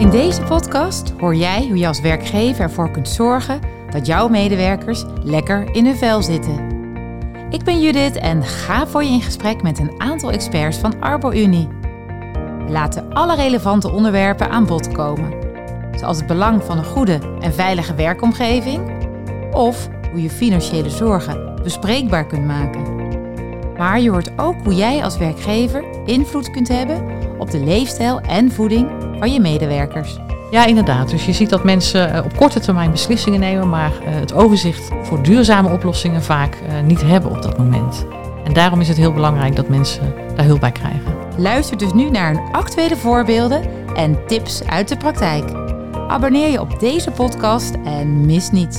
In deze podcast hoor jij hoe je als werkgever ervoor kunt zorgen dat jouw medewerkers lekker in hun vel zitten. Ik ben Judith en ga voor je in gesprek met een aantal experts van ArboUnie. We laten alle relevante onderwerpen aan bod komen, zoals het belang van een goede en veilige werkomgeving of hoe je financiële zorgen bespreekbaar kunt maken. Maar je hoort ook hoe jij als werkgever invloed kunt hebben op de leefstijl en voeding van je medewerkers. Ja, inderdaad. Dus je ziet dat mensen eh, op korte termijn beslissingen nemen, maar eh, het overzicht voor duurzame oplossingen vaak eh, niet hebben op dat moment. En daarom is het heel belangrijk dat mensen daar hulp bij krijgen. Luister dus nu naar een actuele voorbeelden en tips uit de praktijk. Abonneer je op deze podcast en mis niets.